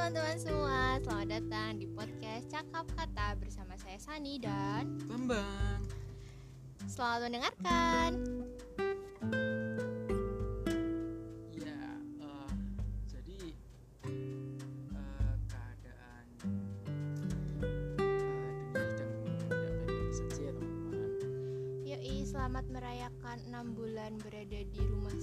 teman-teman semua, selamat datang di podcast Cakap Kata bersama saya Sani dan Bambang. selamat mendengarkan. Ya, eh, jadi eh, keadaan eh, dunia sedang tidak baik-baik saja ya teman-teman. Yoi, selamat merayakan 6 bulan berada di rumah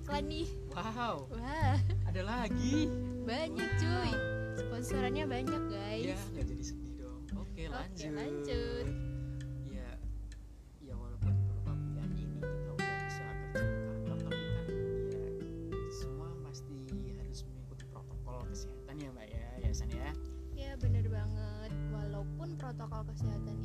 iklan nih. Wow. Wah. Ada lagi? Banyak cuy. Sponsorannya banyak guys. Ya nggak jadi sedih dong. Oke lanjut. lanjut. ya ya walaupun beberapa bulan ini kita udah bisa kerja kantor tapi kan ya semua pasti harus mengikuti protokol kesehatan ya mbak ya ya San ya? Ya bener banget. Walaupun protokol kesehatan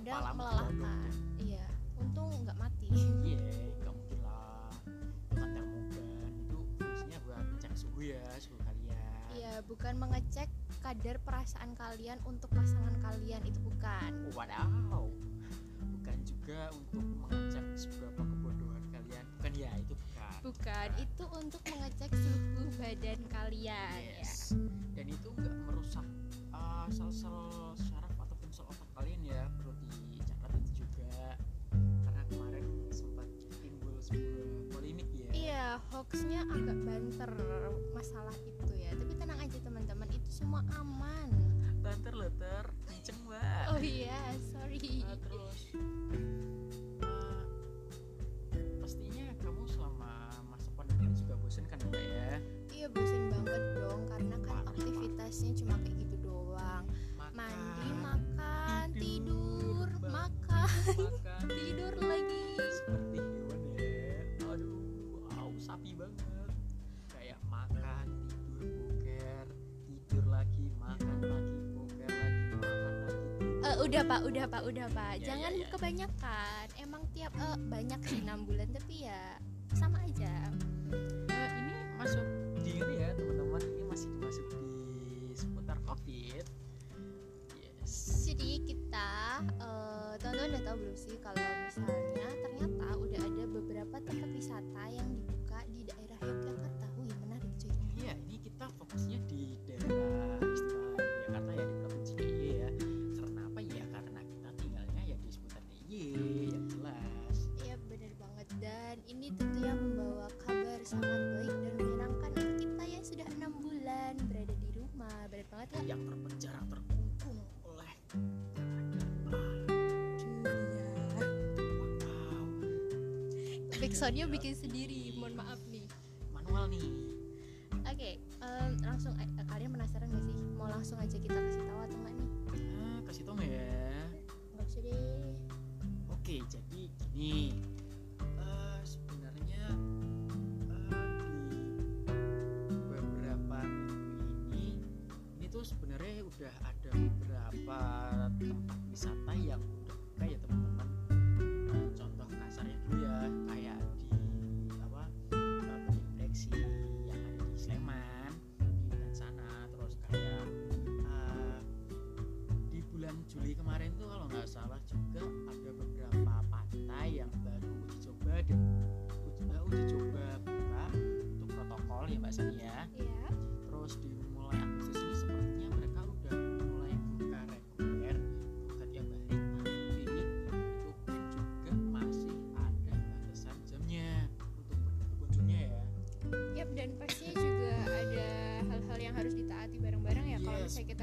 kadang melelahkan. Iya Untung nggak mati. Iya nggak mungkin lah. Itu kan termogan itu fungsinya buat cek suhu ya suhu kalian. Iya bukan mengecek kadar perasaan kalian untuk pasangan kalian itu bukan. Wadaw, bukan juga untuk mengecek seberapa kebodohan kalian. Bukan ya, itu bukan. Bukan, itu untuk mengecek suhu badan kalian ya. Yes. Dan itu nggak Hoaxnya agak banter masalah itu ya. Tapi tenang aja teman-teman, itu semua aman. Banter loh ter, kenceng mbak. Oh iya, sorry. Udah pak, udah pak, udah pak. Ya, Jangan ya, ya. kebanyakan. Emang tiap eh, banyak sih 6 bulan, tapi ya sama aja. Eh, ini masuk di ini ya teman-teman ini masih masuk di seputar covid yes Jadi kita eh, teman-teman udah tahu belum sih kalau Backsoundnya bikin sendiri.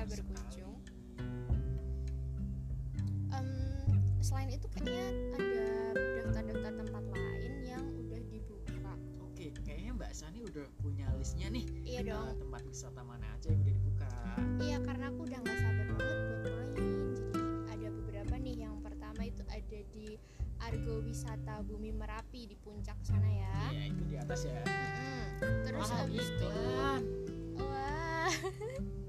Berkunjung. selain itu kayaknya ada daftar-daftar tempat lain yang udah dibuka. Oke, kayaknya Mbak Sani udah punya listnya nih. Iya eh, dong. tempat wisata mana aja yang udah dibuka. Iya karena aku udah nggak sabar banget buat main. Jadi ada beberapa nih. Yang pertama itu ada di Argo Wisata Bumi Merapi di puncak sana ya. Iya, itu di atas ya. Mm-mm. Terus habis itu, wah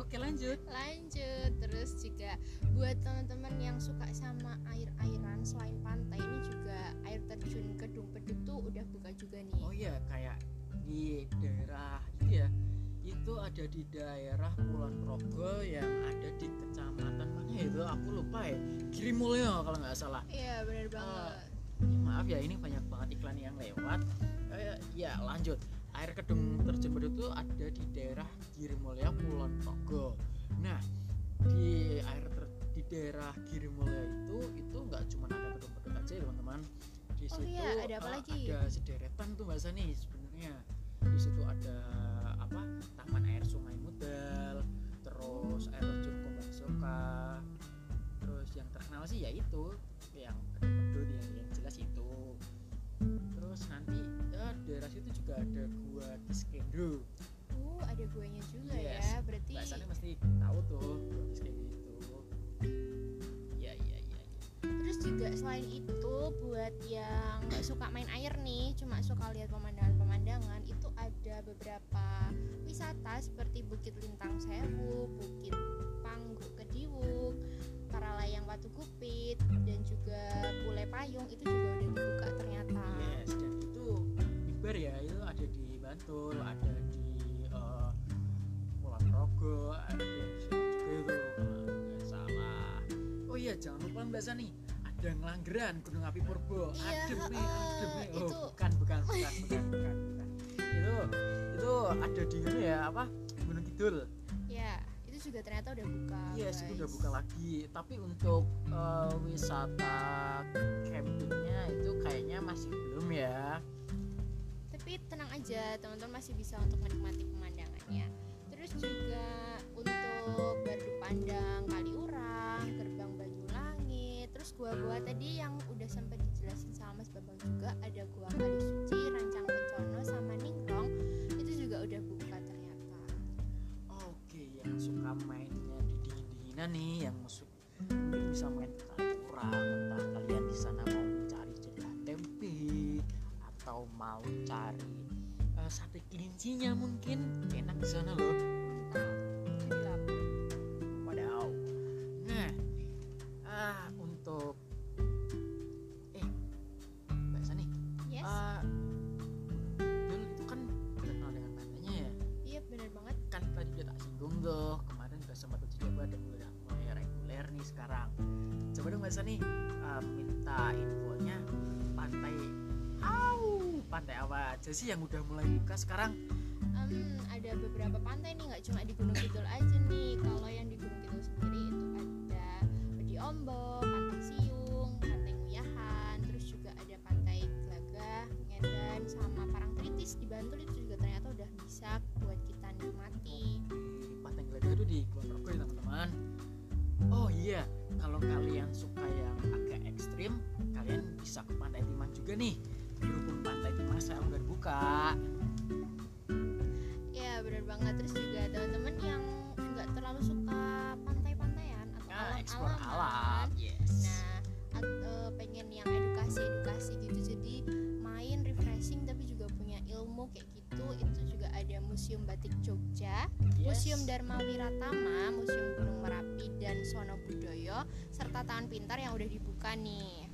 Oke, lanjut. lanjut. Terus juga buat teman-teman yang suka sama air-airan selain pantai ini juga air terjun Kedung Peduk tuh udah buka juga nih. Oh iya, kayak di daerah itu ya. Itu ada di daerah Kulon Progo yang ada di kecamatan mana ya itu aku lupa ya. Girimulyo kalau nggak salah. Iya benar banget. Ya, maaf ya ini banyak banget iklan yang lewat. Eh, ya lanjut. Air kedung terjun itu ada di daerah Girimulya Kulon Progo. Nah di air ter- di daerah Girimulya itu itu nggak cuma ada kedung Beduk aja ya teman-teman. Di Oh situ iya, ada apa eh, lagi? ada sederetan tuh bahasa nih sebenarnya. Di situ ada apa? Taman air Sungai Mudal, terus air terjun Kumbang Soka, terus yang terkenal sih ya itu yang kedua ya yang jelas itu terus nanti eh, daerah situ juga ada gua Kiskendo ada guanya juga Yes. ya. Berarti bahasanya mesti tahu tuh gua Kiskendo itu ya ya ya ya. Terus juga selain itu buat yang nggak suka main air nih, cuma suka lihat pemandangan-pemandangan, itu ada beberapa wisata seperti Bukit Lintang Sewu, Bukit Panggu Kediwuk, Paralayang Watu Kupit, dan juga Pule Payung itu juga udah dibuka ternyata. yes dan itu di bar ya itu ada di Bantul ada Sana juga itu nggak salah. Oh iya jangan lupa mbak Sani ada ngelanggeran Gunung Api Purbo Iya, adem nih heeh, adem nih. Oh itu- bukan bukan bukan bukan bukan, bukan. itu itu ada di mana ya apa? Gunung Kidul. Ya, itu juga ternyata udah buka. yes itu udah buka lagi. Tapi untuk eh, wisata campingnya itu kayaknya masih belum ya. Tapi tenang aja teman-teman masih bisa untuk menikmati pemandangannya terus juga untuk Gardu Pandang Kaliurang Gerbang Banyulangit terus gua-gua tadi yang udah sempat dijelasin sama Mas Bambang juga ada gua Kali Suci Rancang Pencono sama Ningrong itu juga udah buka ternyata. Oke, yang suka mainnya di dingin-dinginan nih, yang masuk mungkin bisa main kali kurang, entah kalian di sana mau mencari jeda tempe atau mau cari eh, sate kelincinya mungkin. Enak di sana loh. Aja sih yang udah mulai buka sekarang? Em, ada beberapa pantai nih nggak cuma di Gunung Kidul aja nih. Kalau yang di Gunung Kidul sendiri itu ada di Ombok, Pantai Siung, Pantai Nguyahan terus juga ada Pantai Gelagah, Ngedan sama Parangtritis di Bantul itu juga ternyata udah bisa buat kita nikmati. Pantai Gelaga itu di Kulon Progo ya teman-teman? Oh iya kalau kalian suka yang agak ekstrim kalian bisa ke pantai Timah juga nih sekarang udah buka ya bener banget. Terus juga teman-teman yang nggak terlalu suka pantai-pantaian atau nah explore alam-alaman alam yes. Nah, at- eh, pengen yang edukasi-edukasi gitu. Jadi main refreshing tapi juga punya ilmu kayak gitu. Itu juga ada Museum Batik Jogja, Yes. Museum Dharma Wiratama, Museum Gunung Merapi dan Sono Budoyo serta Taman Pintar yang udah dibuka nih.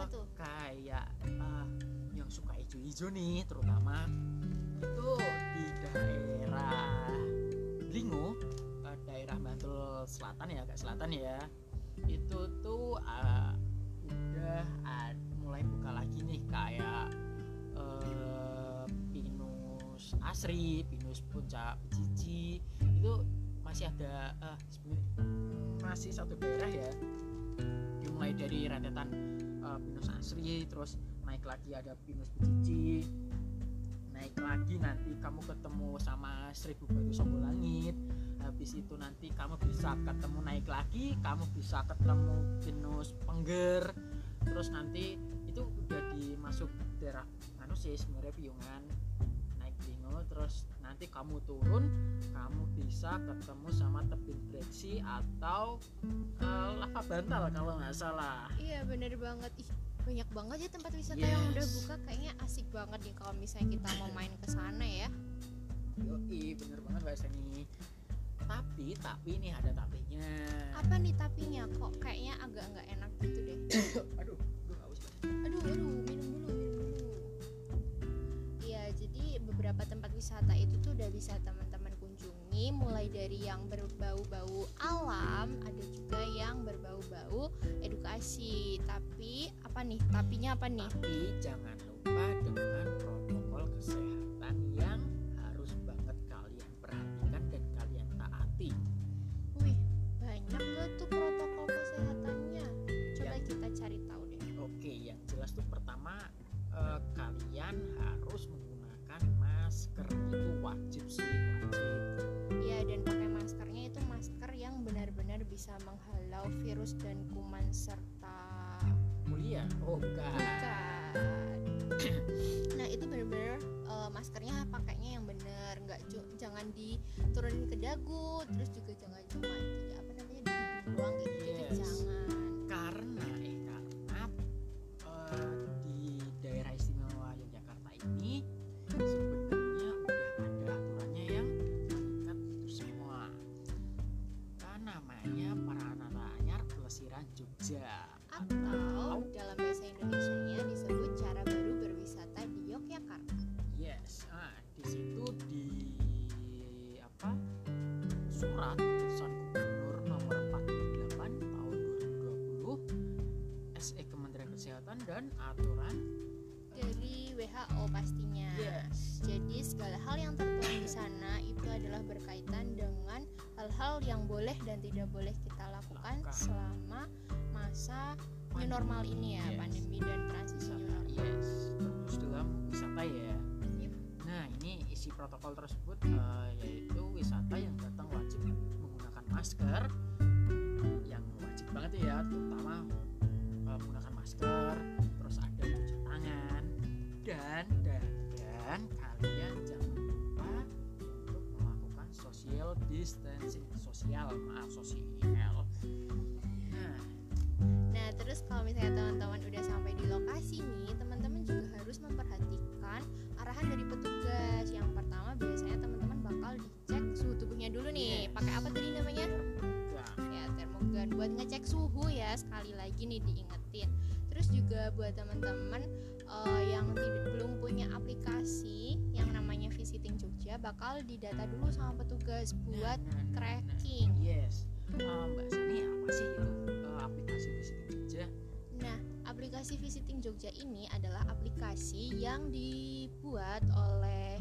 Apa tuh? Kayak ah, yang suka hijau-hijau nih terutama itu di daerah Blingo, eh, daerah Bantul Selatan ya, agak selatan ya. Itu tuh ah, udah ah, mulai buka lagi nih kayak eh, Pinus Asri, Pinus Puncak Cici itu masih ada sebenarnya masih satu daerah ya dimulai dari rentetan eh, pinus asri terus naik lagi ada pinus becici naik lagi nanti kamu ketemu sama seribu batu sombong langit. Habis itu nanti kamu bisa ketemu naik lagi kamu bisa ketemu pinus pengger. Terus nanti itu udah dimasuk daerah anu sih sebenarnya piungan nanti kamu turun kamu bisa ketemu sama tebing breksi atau eh, lava bantal kalau nggak salah Iya bener banget ih banyak banget ya tempat wisata yang udah Yes. buka kayaknya asik banget nih kalau misalnya kita mau main ke sana ya. Yoi, bener banget Mbak Seni. Tapi, tapi nih ada tapinya. Apa nih tapinya kok kayaknya agak nggak enak gitu deh. Aduh, gue haus. Aduh, aduh, beberapa tempat wisata itu tuh udah bisa teman-teman kunjungi mulai dari yang berbau-bau alam, ada juga yang berbau-bau edukasi. Tapi apa nih? Tapinya apa nih? Tapi jangan lupa dengan pakainya yang benar, nggak jangan diturunin ke dagu, terus juga jangan cuma di apa namanya di hidung doang kayak gitu Yes. jangan. Dan aturan Dari WHO pastinya. yes Jadi segala hal yang tertuang di sana itu adalah berkaitan dengan hal-hal yang boleh dan tidak boleh kita lakukan Lakukan. selama masa new normal ini ya, Yes. pandemi dan transisi new normal. yes terus dalam wisata ya Yep. nah ini isi protokol tersebut eh, yaitu wisata yang datang wajib menggunakan masker yang wajib banget ya terutama eh, menggunakan masker dan dan dan kalian jangan lupa untuk melakukan social distancing sosial maaf sosial nah Nah, terus kalau misalnya teman-teman udah sampai di lokasi nih, teman-teman juga harus memperhatikan arahan dari petugas. Yang pertama biasanya teman-teman bakal dicek suhu tubuhnya dulu nih. Pakai apa tadi namanya? ya termogan buat ngecek suhu ya sekali lagi nih diingetin terus juga buat teman-teman eh, yang belum punya aplikasi yang namanya visiting Jogja bakal didata dulu sama petugas buat Nah, nah, nah, nah. tracking Yes. Eh, Mbak Sani apa sih itu eh, aplikasi visiting Jogja? nah aplikasi visiting Jogja ini adalah aplikasi yang dibuat oleh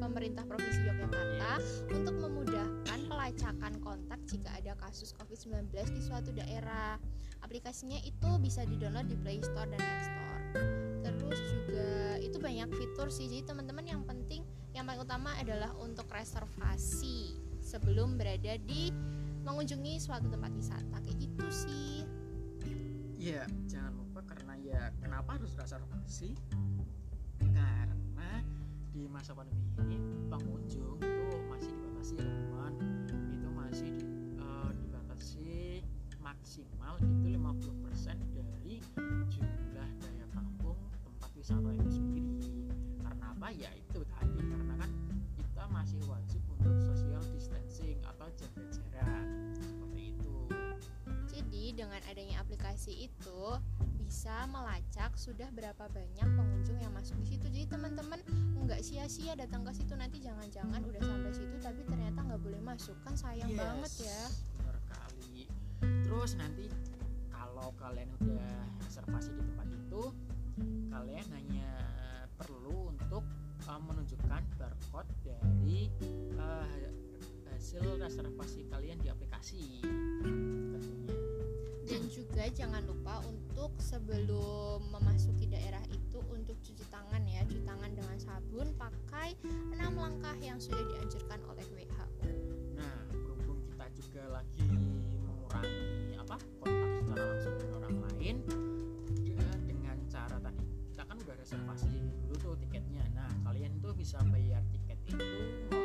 pemerintah provinsi Yogyakarta untuk memudahkan pelacakan kontak jika ada kasus COVID-19 di suatu daerah. Aplikasinya itu bisa di-download di Play Store dan App Store. Itu banyak fitur sih. Jadi teman-teman yang penting yang paling utama adalah untuk reservasi sebelum berada di mengunjungi suatu tempat wisata kayak gitu sih. Iya, jangan lupa karena ya kenapa harus reservasi? Karena di masa pandemi ini pengunjung aplikasi itu bisa melacak sudah berapa banyak pengunjung yang masuk di situ. Jadi teman-teman nggak sia-sia datang ke situ nanti jangan-jangan udah sampai situ tapi ternyata nggak boleh masuk kan sayang Yes, banget ya. bener kali terus nanti kalau kalian udah reservasi di tempat itu kalian hanya perlu untuk uh, menunjukkan barcode dari uh, hasil reservasi kalian di aplikasi juga jangan lupa untuk sebelum memasuki daerah itu untuk cuci tangan ya. Cuci tangan dengan sabun pakai enam langkah yang sudah dianjurkan oleh WHO nah berhubung kita juga lagi mengurangi apa kontak secara langsung dengan orang lain ya dengan cara tadi kita kan udah reservasi dulu tuh tiketnya. Nah kalian tuh bisa bayar tiket itu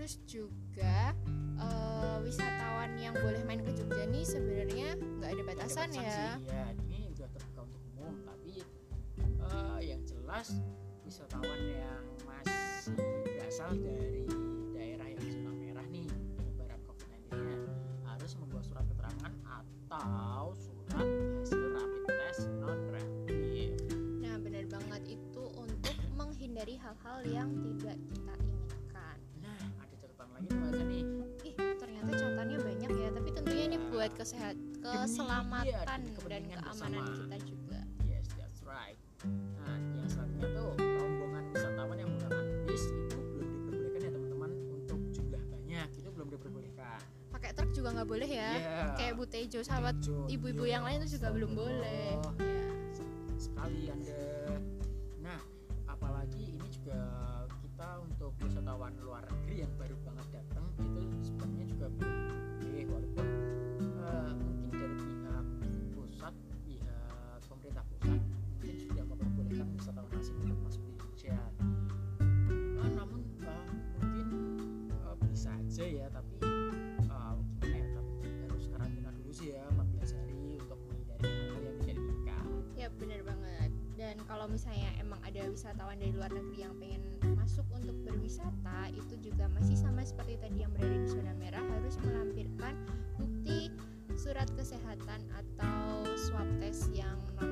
Terus juga eh, wisatawan yang boleh main ke Jogja nih sebenarnya nggak ada batasan Ada ya. sih, ya ini udah terbuka untuk umum. Tapi eh, yang jelas wisatawan yang masih berasal dari daerah yang zona merah nih penyebaran COVID-19 nya harus membawa surat keterangan atau surat hasil rapid test non reaktif Nah bener banget. Itu untuk menghindari hal-hal yang tidak kesehat, iya, keselamatan demi dan keamanan bersama. kita juga. Yes, that's right. Nah, yang selanjutnya tuh rombongan wisatawan yang menggunakan bis itu belum diperbolehkan ya teman-teman untuk jumlah banyak itu belum diperbolehkan. Pakai truk juga nggak boleh ya. Iya. Kayak Bu Tejo sahabat ibu-ibu iya, yang lain itu juga belum boleh. Wisatawan dari luar negeri yang pengen masuk untuk berwisata, itu juga masih sama seperti tadi yang berada di zona merah harus melampirkan bukti surat kesehatan atau swab test yang non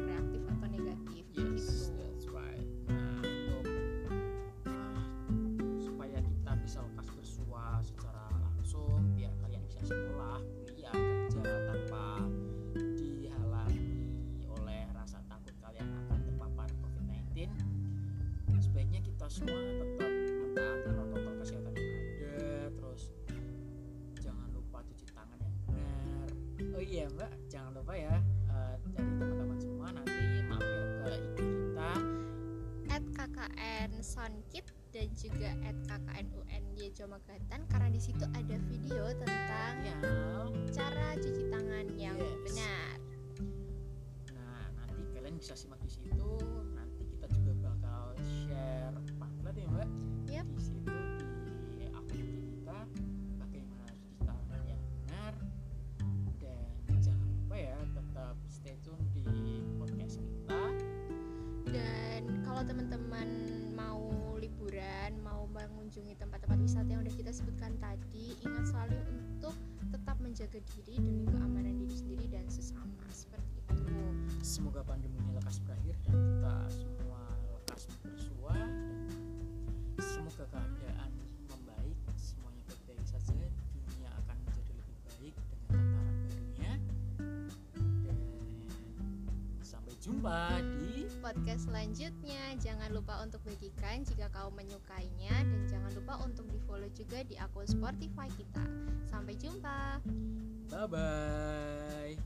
KKN Sonkit dan juga at KKN UNY Jomagatan karena di situ ada video tentang ya. cara cuci tangan yang Yes. benar. Nah nanti kalian bisa simak di situ. Mengunjungi tempat-tempat wisata yang udah kita sebutkan tadi, ingat selalu untuk tetap menjaga diri demi keamanan diri sendiri dan sesama seperti itu. Semoga pandemi ini lekas berakhir dan kita semua lekas bersua semoga keadaan membaik, semuanya baik-baik saja, dunia akan menjadi lebih baik dengan tataran barunya. Dan sampai jumpa di Podcast selanjutnya jangan lupa untuk bagikan jika kau menyukainya dan jangan lupa untuk di follow juga di akun Spotify kita. Sampai jumpa. bye bye.